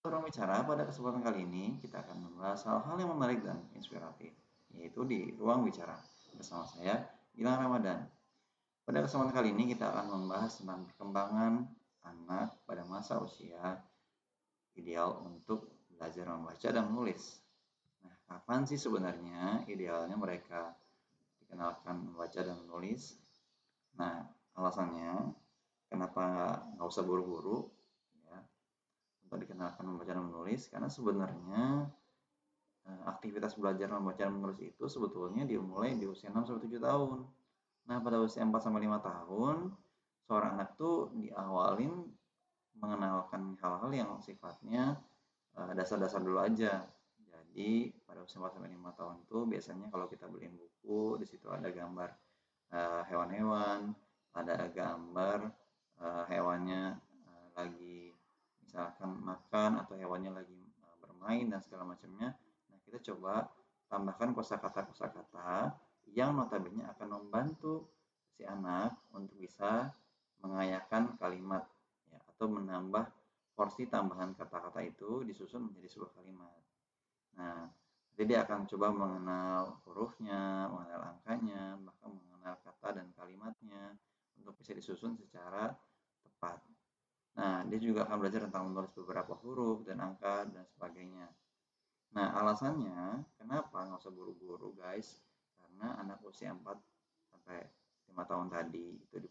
Ruang bicara pada kesempatan kali ini kita akan membahas hal-hal yang menarik dan inspiratif, yaitu di ruang bicara bersama saya Gilang Ramadan. Pada kesempatan kali ini kita akan membahas tentang perkembangan anak pada masa usia ideal untuk belajar membaca dan menulis. Nah, kapan sih sebenarnya idealnya mereka dikenalkan membaca dan menulis? Nah, alasannya kenapa nggak usah buru-buru untuk dikenalkan membaca dan menulis karena sebenarnya eh, aktivitas belajar membaca dan menulis itu sebetulnya dimulai di usia 6 sampai 7 tahun. Nah, pada usia 4 sampai 5 tahun seorang anak tuh diawalin mengenalkan hal-hal yang sifatnya eh, dasar-dasar dulu aja. Jadi pada usia 4 sampai 5 tahun tuh biasanya kalau kita beliin buku di situ ada gambar eh, hewan-hewan, ada gambar hewannya lagi misalkan makan atau hewannya lagi e, bermain dan segala macamnya. Nah, kita coba tambahkan kosakata-kosakata yang notabene akan membantu si anak untuk bisa mengayakan kalimat ya atau menambah porsi tambahan kata-kata itu disusun menjadi sebuah kalimat. Nah, jadi akan coba mengenal hurufnya, mengenal angkanya, bahkan mengenal kata dan kalimatnya untuk bisa disusun secara tepat. Nah, dia juga akan belajar tentang menulis beberapa huruf dan angka dan sebagainya. Nah, alasannya kenapa nggak usah buru-buru guys? Karena anak usia 4 sampai 5 tahun tadi itu di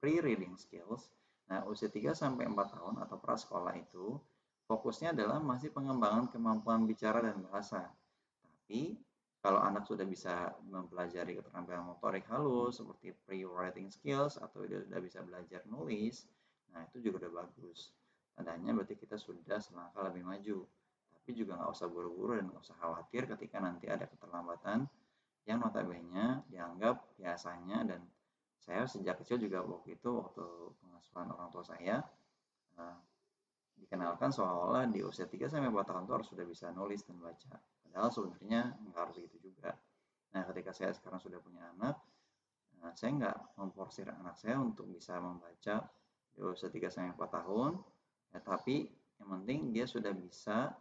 pre-reading skills. Nah, usia 3 sampai 4 tahun atau prasekolah itu fokusnya adalah masih pengembangan kemampuan bicara dan bahasa. Tapi kalau anak sudah bisa mempelajari keterampilan motorik halus seperti pre-writing skills atau dia sudah bisa belajar nulis, Nah, itu juga udah bagus. Tandanya berarti kita sudah selangkah lebih maju. Tapi juga nggak usah buru-buru dan nggak usah khawatir ketika nanti ada keterlambatan yang notabene dianggap biasanya dan saya sejak kecil juga waktu itu waktu pengasuhan orang tua saya nah, dikenalkan seolah-olah di usia 3 sampai 4 tahun itu harus sudah bisa nulis dan baca. Padahal sebenarnya nggak harus begitu juga. Nah, ketika saya sekarang sudah punya anak, nah, saya nggak memforsir anak saya untuk bisa membaca di usia 3 sampai 4 tahun. Ya, tapi yang penting dia sudah bisa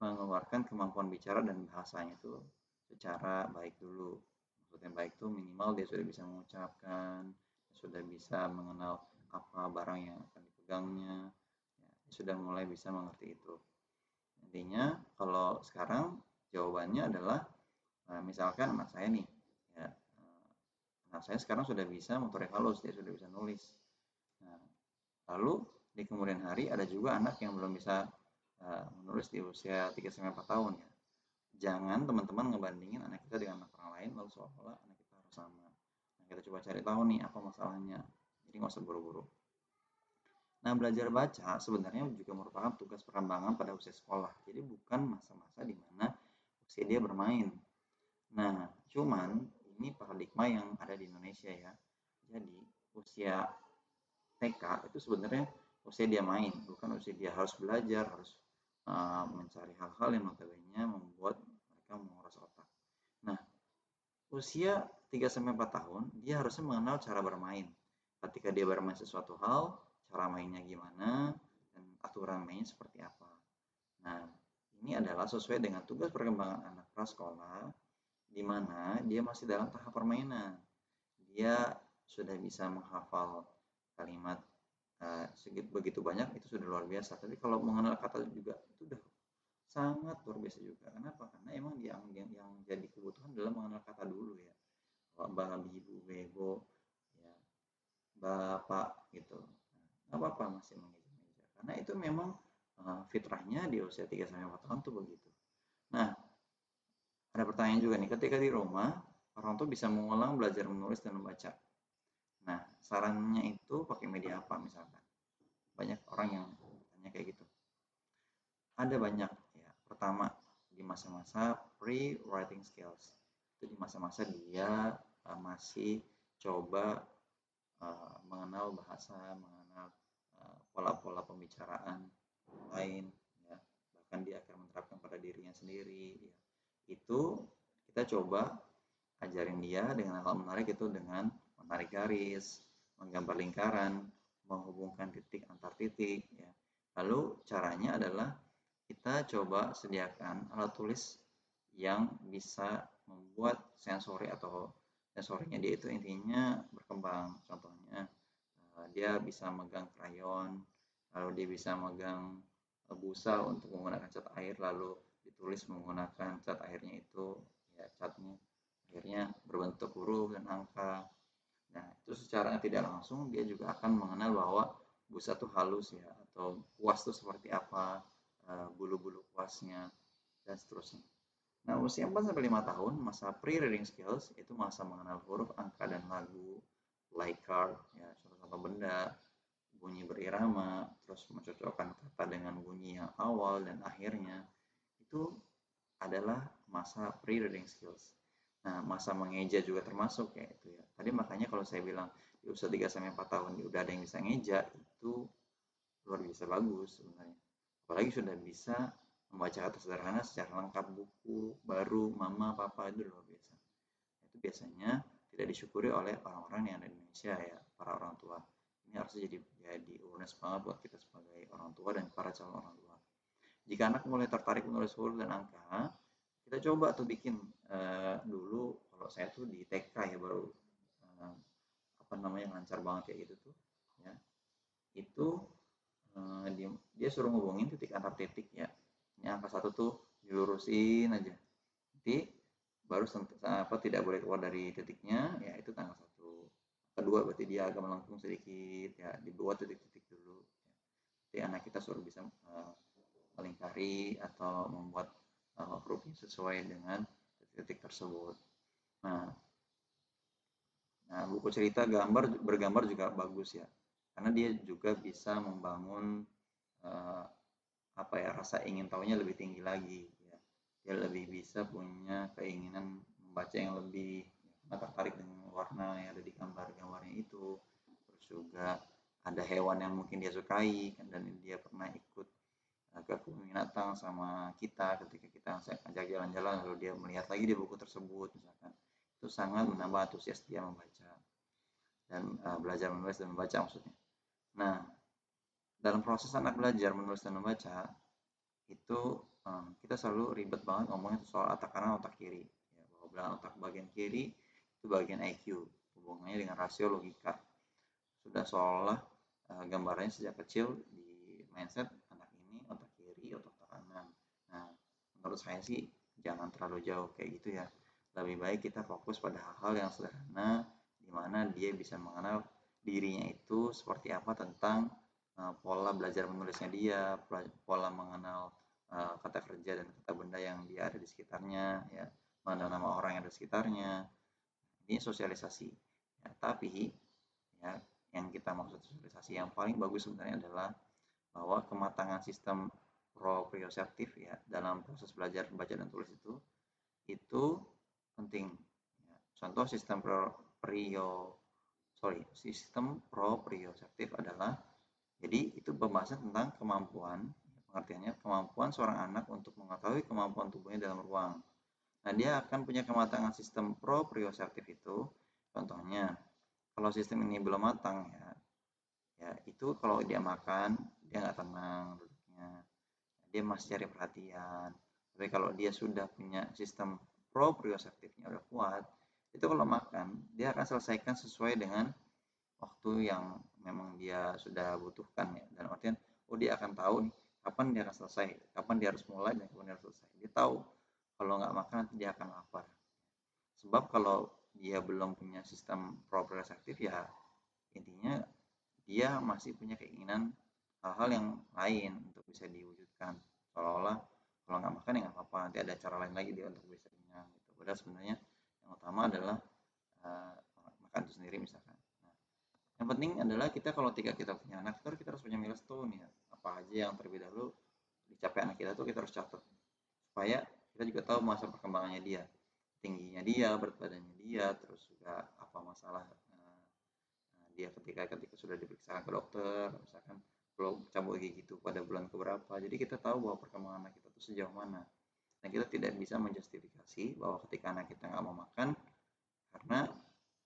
mengeluarkan kemampuan bicara dan bahasanya itu secara baik dulu. Maksudnya baik itu minimal dia sudah bisa mengucapkan sudah bisa mengenal apa barang yang akan dipegangnya ya, sudah mulai bisa mengerti itu. Intinya kalau sekarang jawabannya adalah eh, misalkan anak saya nih ya eh, anak saya sekarang sudah bisa motorik halus dia sudah bisa nulis Lalu di kemudian hari ada juga anak yang belum bisa uh, menulis di usia 3-4 tahun ya. Jangan teman-teman ngebandingin anak kita dengan anak orang lain lalu seolah-olah anak kita harus sama. Nah, kita coba cari tahu nih apa masalahnya. Jadi nggak usah buru-buru. Nah, belajar baca sebenarnya juga merupakan tugas perkembangan pada usia sekolah. Jadi bukan masa-masa di mana usia dia bermain. Nah, cuman ini paradigma yang ada di Indonesia ya. Jadi usia TK itu sebenarnya usia dia main, bukan usia dia harus belajar, harus uh, mencari hal-hal yang notabene membuat mereka menguras otak. Nah, usia 3 sampai 4 tahun, dia harusnya mengenal cara bermain. Ketika dia bermain sesuatu hal, cara mainnya gimana, dan aturan mainnya seperti apa. Nah, ini adalah sesuai dengan tugas perkembangan anak prasekolah, di mana dia masih dalam tahap permainan. Dia sudah bisa menghafal uh, begitu banyak itu sudah luar biasa. Tapi kalau mengenal kata juga itu sudah sangat luar biasa juga. Kenapa? Karena emang yang yang, yang jadi kebutuhan adalah mengenal kata dulu ya. Babi, ibu, bego, ya, bapak gitu. Nah, apa-apa masih mengeja-meja. Karena itu memang uh, fitrahnya di usia 3 sampai 4 tahun tuh begitu. Nah, ada pertanyaan juga nih, ketika di rumah orang tuh bisa mengulang belajar menulis dan membaca. Nah, sarannya itu pakai media apa misalkan? Banyak orang yang tanya kayak gitu. Ada banyak ya. Pertama, di masa-masa pre-writing skills. Itu di masa-masa dia uh, masih coba uh, mengenal bahasa, mengenal uh, pola-pola uh, pembicaraan lain ya. Bahkan dia akan menerapkan pada dirinya sendiri ya. Itu kita coba ajarin dia dengan hal menarik itu dengan menarik garis, menggambar lingkaran, menghubungkan titik antar titik. Ya. Lalu caranya adalah kita coba sediakan alat tulis yang bisa membuat sensori atau sensorinya dia itu intinya berkembang. Contohnya eh, dia bisa megang krayon, lalu dia bisa megang eh, busa untuk menggunakan cat air, lalu ditulis menggunakan cat airnya itu ya catnya akhirnya berbentuk huruf dan angka. Nah itu secara tidak langsung dia juga akan mengenal bahwa busa itu halus ya atau kuas itu seperti apa, eh, bulu-bulu kuasnya dan seterusnya. Nah, usia 4 sampai 5 tahun, masa pre-reading skills itu masa mengenal huruf, angka dan lagu, like card, ya, contoh-contoh benda, bunyi berirama, terus mencocokkan kata dengan bunyi yang awal dan akhirnya. Itu adalah masa pre-reading skills. Nah, masa mengeja juga termasuk ya itu ya. Tadi makanya kalau saya bilang di usia 3 sampai 4 tahun udah ada yang bisa ngeja, itu luar biasa bagus sebenarnya. Apalagi sudah bisa membaca kata sederhana secara lengkap buku baru mama papa itu luar biasa. Itu biasanya tidak disyukuri oleh orang-orang yang ada di Indonesia ya para orang tua. Ini harusnya jadi jadi awareness banget buat kita sebagai orang tua dan para calon orang tua. Jika anak mulai tertarik menulis huruf dan angka kita coba tuh bikin uh, dulu kalau saya tuh di TK ya baru uh, apa namanya lancar banget kayak gitu tuh ya. Itu uh, dia, dia suruh ngubungin titik antar titik ya. Ini angka satu tuh dilurusin aja. Nanti baru apa tidak boleh keluar dari titiknya ya itu tanggal satu. Kedua berarti dia agak melengkung sedikit ya dibuat titik-titik dulu jadi anak kita suruh bisa uh, melingkari atau membuat uh, huruf sesuai dengan titik-titik tersebut. Nah nah buku cerita gambar bergambar juga bagus ya. Karena dia juga bisa membangun uh, apa ya rasa ingin tahunya lebih tinggi lagi ya. Dia lebih bisa punya keinginan membaca yang lebih ya, tertarik dengan warna yang ada di gambar-gambarnya itu. Terus juga ada hewan yang mungkin dia sukai dan dia pernah ikut uh, ke binatang sama kita ketika kita ajak jalan-jalan lalu dia melihat lagi di buku tersebut misalkan itu sangat menambah antusias dia membaca dan uh, belajar menulis dan membaca maksudnya. Nah dalam proses anak belajar menulis dan membaca itu um, kita selalu ribet banget ngomongnya soal otak kanan otak kiri. Ya, bahwa bilang otak bagian kiri itu bagian IQ hubungannya dengan rasio logika. Sudah seolah uh, gambarannya sejak kecil di mindset anak ini otak kiri otak kanan. Nah menurut saya sih jangan terlalu jauh kayak gitu ya lebih baik kita fokus pada hal-hal yang sederhana di mana dia bisa mengenal dirinya itu seperti apa tentang Eh, pola belajar menulisnya dia, pola mengenal uh, kata kerja dan kata benda yang dia ada di sekitarnya, ya, mengenal nama orang yang ada di sekitarnya. Ini sosialisasi. Ya, tapi ya, yang kita maksud sosialisasi yang paling bagus sebenarnya adalah bahwa kematangan sistem proprioceptif ya dalam proses belajar membaca dan tulis itu itu penting. Ya, contoh sistem prio sorry sistem proprioceptif adalah jadi itu pembahasan tentang kemampuan, pengertiannya kemampuan seorang anak untuk mengetahui kemampuan tubuhnya dalam ruang. Nah dia akan punya kematangan sistem proprioceptif itu, contohnya kalau sistem ini belum matang ya, ya itu kalau dia makan dia nggak tenang duduknya, dia masih cari perhatian. Tapi kalau dia sudah punya sistem proprioceptifnya udah kuat, itu kalau makan dia akan selesaikan sesuai dengan waktu yang memang dia sudah butuhkan ya. Dan artian oh dia akan tahu nih kapan dia akan selesai kapan dia harus mulai dan kapan dia harus selesai. Dia tahu kalau nggak makan nanti dia akan lapar. Sebab kalau dia belum punya sistem proprioceptif ya intinya dia masih punya keinginan hal-hal yang lain untuk bisa diwujudkan. Seolah-olah kalau nggak makan ya nggak apa-apa. Nanti ada cara lain lagi dia untuk bisa padahal sebenarnya yang utama adalah uh, makan itu sendiri misalkan. Yang penting adalah kita kalau tiga kita punya anak itu kita harus punya milestone ya apa aja yang terlebih dahulu dicapai anak kita tuh kita harus catat. Supaya kita juga tahu masa perkembangannya dia. Tingginya dia berat badannya dia terus juga apa masalah uh, dia ketika ketika sudah diperiksa ke dokter misalkan belum cabut gigi itu pada bulan keberapa. Jadi kita tahu bahwa perkembangan anak kita tuh sejauh mana dan kita tidak bisa menjustifikasi bahwa ketika anak kita nggak mau makan karena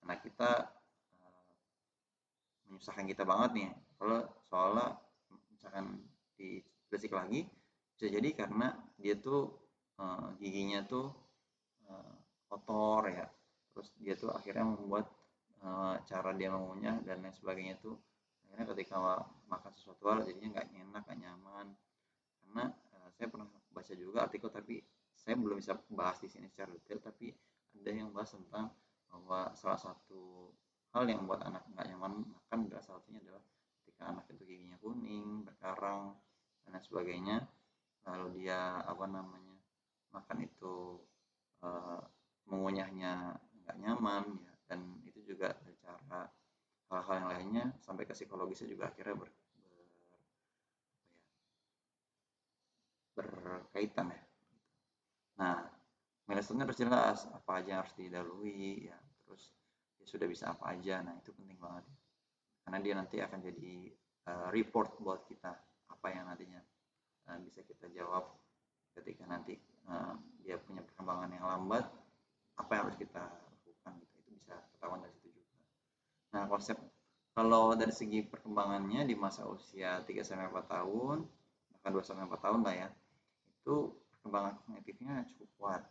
anak kita menyusahkan kita banget nih. Kalau soalnya misalkan di basic lagi bisa jadi karena dia tuh uh, giginya tuh uh, kotor ya. Terus dia tuh akhirnya membuat cara dia mengunyah dan lain sebagainya tuh akhirnya ketika makan sesuatu hal jadinya nggak enak nggak nyaman. Karena saya pernah baca juga artikel tapi saya belum bisa bahas di sini secara detail tapi ada yang bahas tentang bahwa salah satu hal yang membuat anak nggak nyaman makan adalah salah satunya adalah ketika anak itu giginya kuning berkarang dan lain sebagainya. Lalu dia apa namanya makan itu e, mengunyahnya nggak nyaman ya dan itu juga cara hal-hal yang lainnya sampai ke psikologisnya juga akhirnya ber, ber ya, berkaitan ya. Nah milestonenya harus jelas apa aja yang harus didalui ya. Terus dia sudah bisa apa aja nah itu penting banget. Karena dia nanti akan jadi uh, report buat kita apa yang nantinya uh, bisa kita jawab ketika nanti uh, dia punya perkembangan yang lambat apa yang harus kita lakukan gitu. Itu bisa ketahuan dari situ juga. Nah konsep kalau dari segi perkembangannya di masa usia 3 sampai 4 tahun bahkan 2 sampai 4 tahun lah ya itu perkembangan kognitifnya cukup kuat.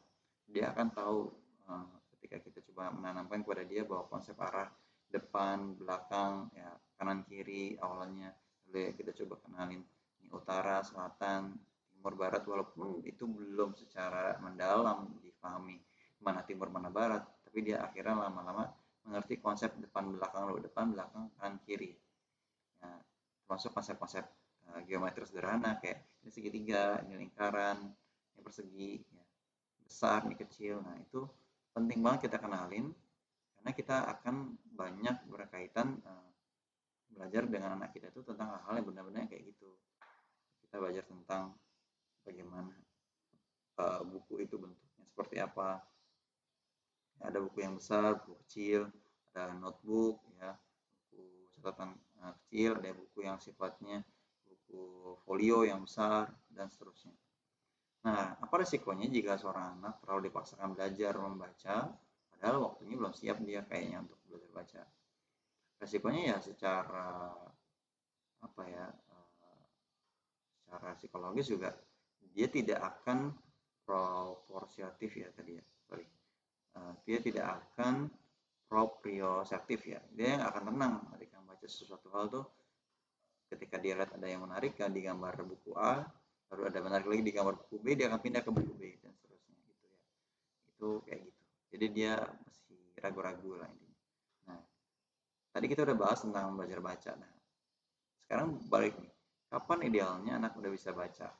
Dia akan tahu uh, ketika kita coba menanamkan kepada dia bahwa konsep arah depan belakang ya kanan kiri awalnya lalu kita coba kenalin ini utara selatan timur barat walaupun itu belum secara mendalam difahami mana timur mana barat tapi dia akhirnya lama-lama mengerti konsep depan belakang lalu depan belakang kanan kiri. Ya, termasuk konsep-konsep uh, geometri sederhana kayak ini segitiga ini lingkaran ini persegi ya besar, ini kecil. Nah, itu penting banget kita kenalin karena kita akan banyak berkaitan uh, belajar dengan anak kita itu tentang hal-hal yang benar-benar kayak gitu. Kita belajar tentang bagaimana uh, buku itu bentuknya seperti apa. Ya, ada buku yang besar, buku kecil, ada notebook, ya, buku catatan uh, kecil, ada buku yang sifatnya folio yang besar dan seterusnya. Nah, apa resikonya jika seorang anak terlalu dipaksakan belajar membaca, padahal waktunya belum siap dia kayaknya untuk belajar baca. Resikonya ya secara apa ya, eh, secara psikologis juga dia tidak akan proporsiotif ya tadi ya, sorry. Eh, dia tidak akan proprioceptif ya. Dia yang akan tenang ketika membaca sesuatu hal tuh ketika dia lihat ada yang menarik kan di gambar buku A, baru ada menarik lagi di kamar buku B dia akan pindah ke buku B dan seterusnya gitu ya. Itu kayak gitu. Jadi dia masih ragu-ragu lah intinya. Nah tadi kita udah bahas tentang belajar baca. Nah sekarang balik nih. Kapan idealnya anak udah bisa baca?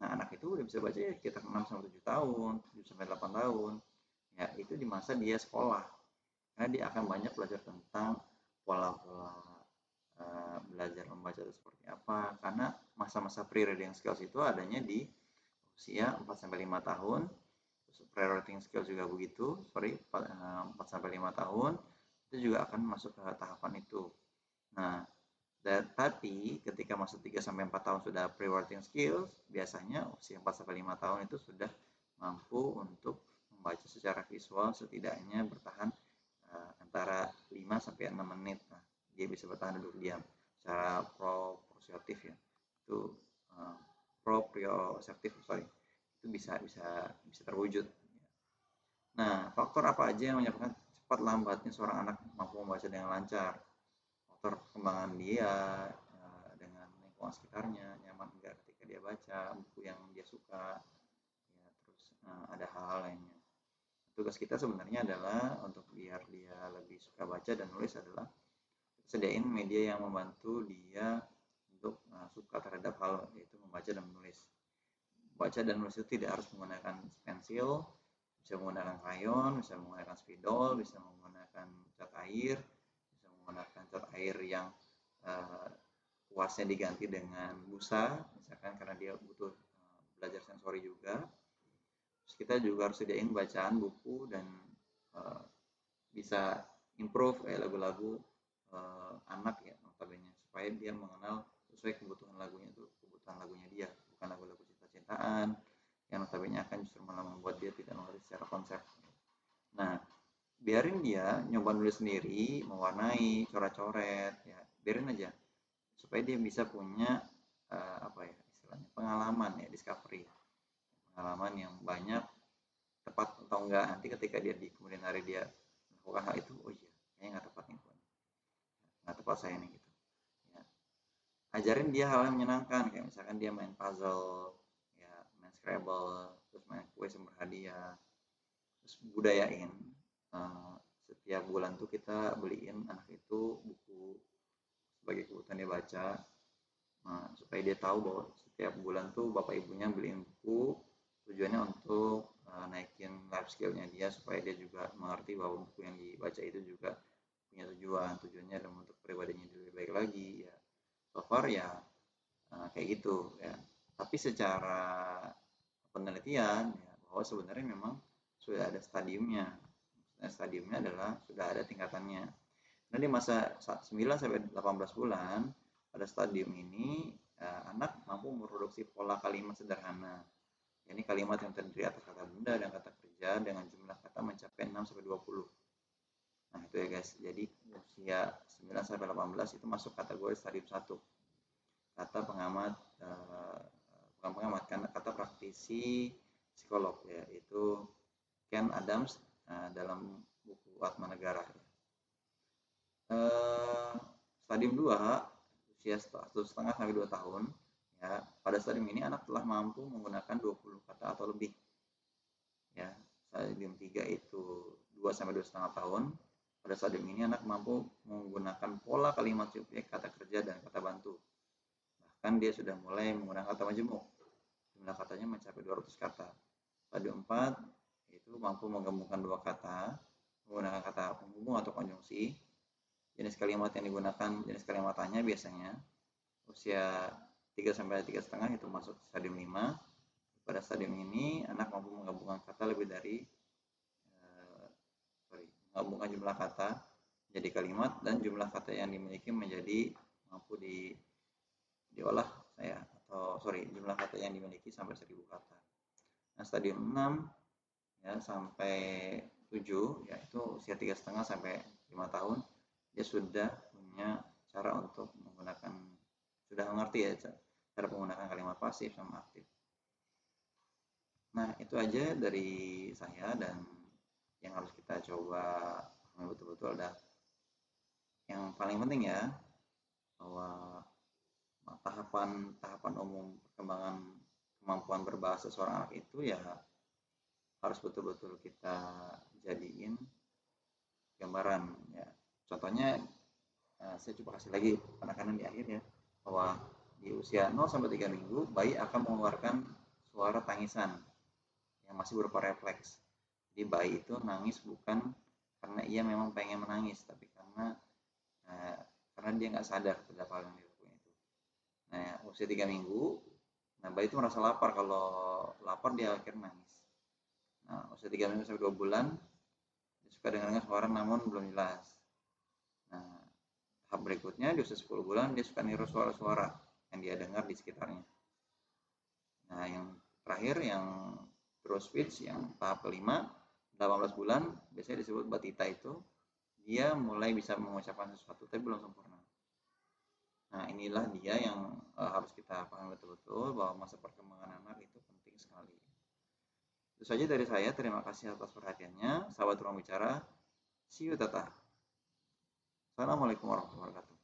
Nah anak itu udah bisa baca ya kita 6 sampai 7 tahun 7 sampai 8 tahun. Ya itu di masa dia sekolah. Karena dia akan banyak belajar tentang pola-pola Eh, belajar membaca itu seperti apa. Karena masa-masa pre-reading skills itu adanya di usia 4 sampai 5 tahun. Pre-reading skills juga begitu sorry 4 eh, sampai 5 tahun itu juga akan masuk ke tahapan itu. Nah dan, tapi ketika masuk 3 sampai 4 tahun sudah pre-reading skills biasanya usia 4 sampai 5 tahun itu sudah mampu untuk membaca secara visual setidaknya bertahan uh, antara 5 sampai 6 menit dia bisa bertahan duduk diam secara proprioceptif ya. Itu uh, proprioceptif sorry. Itu bisa bisa bisa terwujud. Nah faktor apa aja yang menyebabkan cepat lambatnya seorang anak mampu membaca dengan lancar? Faktor perkembangan dia uh, dengan lingkungan sekitarnya nyaman enggak ketika dia baca buku yang dia suka ya terus uh, ada hal-hal lainnya. Tugas kita sebenarnya adalah untuk biar dia lebih suka baca dan nulis adalah sediain media yang membantu dia untuk uh, suka terhadap hal yaitu membaca dan menulis. Baca dan menulis itu tidak harus menggunakan pensil, bisa menggunakan krayon, bisa menggunakan spidol, bisa menggunakan cat air, bisa menggunakan cat air yang uh, kuasnya diganti dengan busa, misalkan karena dia butuh uh, belajar sensori juga. Terus kita juga harus sediain bacaan buku dan uh, bisa improve kayak lagu-lagu uh, anak ya notabene supaya dia mengenal sesuai kebutuhan lagunya itu kebutuhan lagunya dia bukan lagu-lagu cinta-cintaan yang notabene akan justru malah membuat dia tidak mengerti secara konsep. Nah biarin dia nyoba nulis sendiri mewarnai coret-coret ya biarin aja. Supaya dia bisa punya uh, apa ya istilahnya pengalaman ya discovery pengalaman yang banyak tepat atau enggak. Nanti ketika dia di kemudian hari dia melakukan hal itu oh iya kayaknya nggak tepat nih nggak tepat saya nih gitu ya. ajarin dia hal yang menyenangkan kayak misalkan dia main puzzle ya main scrabble terus main kue sumber hadiah terus budayain uh, setiap bulan tuh kita beliin anak itu buku sebagai kebutuhan dia baca nah, supaya dia tahu bahwa setiap bulan tuh bapak ibunya beliin buku tujuannya untuk uh, naikin life skillnya dia supaya dia juga mengerti bahwa buku yang dibaca itu juga punya tujuan tujuannya adalah lagi ya. So far ya uh, kayak gitu ya. Tapi secara penelitian ya bahwa sebenarnya memang sudah ada stadiumnya. Nah, stadiumnya adalah sudah ada tingkatannya. Nah di masa 9 sampai 18 bulan pada stadium ini uh, anak mampu memproduksi pola kalimat sederhana. Ini kalimat yang terdiri atas kata benda dan kata kerja dengan jumlah kata mencapai 6 sampai 20 Nah, itu ya guys. Jadi usia 9 sampai 18 itu masuk kategori stadium 1. Kata pengamat eh, bukan pengamat kan kata praktisi psikolog ya, itu Ken Adams eh, dalam buku Atma Negara. Eh, stadium 2 usia satu setengah sampai 2 tahun ya pada stadium ini anak telah mampu menggunakan 20 kata atau lebih ya stadium 3 itu 2 sampai 2 setengah tahun pada stadium ini anak mampu menggunakan pola kalimat subjek, kata kerja, dan kata bantu. Bahkan dia sudah mulai menggunakan kata majemuk. Jumlah katanya mencapai 200 kata. Stadium 4 itu mampu menggabungkan dua kata, menggunakan kata penghubung atau konjungsi. Jenis kalimat yang digunakan, jenis kalimatannya biasanya usia 3 sampai 3 setengah itu masuk stadium 5. Pada stadium ini anak mampu menggabungkan kata lebih dari menggabungkan jumlah kata jadi kalimat dan jumlah kata yang dimiliki menjadi mampu di diolah saya atau sorry jumlah kata yang dimiliki sampai 1000 kata. Nah stadium 6 ya sampai 7 yaitu usia tiga setengah sampai lima tahun dia sudah punya cara untuk menggunakan sudah mengerti ya cara menggunakan kalimat pasif sama aktif. Nah itu aja dari saya dan yang harus kita coba betul-betul ada yang paling penting ya bahwa tahapan tahapan umum perkembangan kemampuan berbahasa seorang anak itu ya harus betul-betul kita jadiin gambaran ya. Contohnya eh, saya coba kasih lagi penekanan di akhir ya bahwa di usia 0 sampai 3 minggu bayi akan mengeluarkan suara tangisan yang masih berupa refleks jadi bayi itu nangis bukan karena ia memang pengen menangis, tapi karena eh, karena dia nggak sadar terhadap hal yang dilakukan itu. Nah, usia tiga minggu, nah bayi itu merasa lapar. Kalau lapar dia akhirnya nangis. Nah, usia tiga minggu sampai dua bulan, dia suka dengar suara namun belum jelas. Nah, tahap berikutnya di usia 10 bulan dia suka niru suara-suara yang dia dengar di sekitarnya. Nah, yang terakhir yang terus speech yang tahap kelima 18 bulan biasanya disebut batita itu dia mulai bisa mengucapkan sesuatu tapi belum sempurna. Nah inilah dia yang uh, harus kita pahami betul-betul bahwa masa perkembangan anak itu penting sekali. Itu saja dari saya. Terima kasih atas perhatiannya. Sahabat ruang bicara. See you tata. Assalamualaikum warahmatullahi wabarakatuh.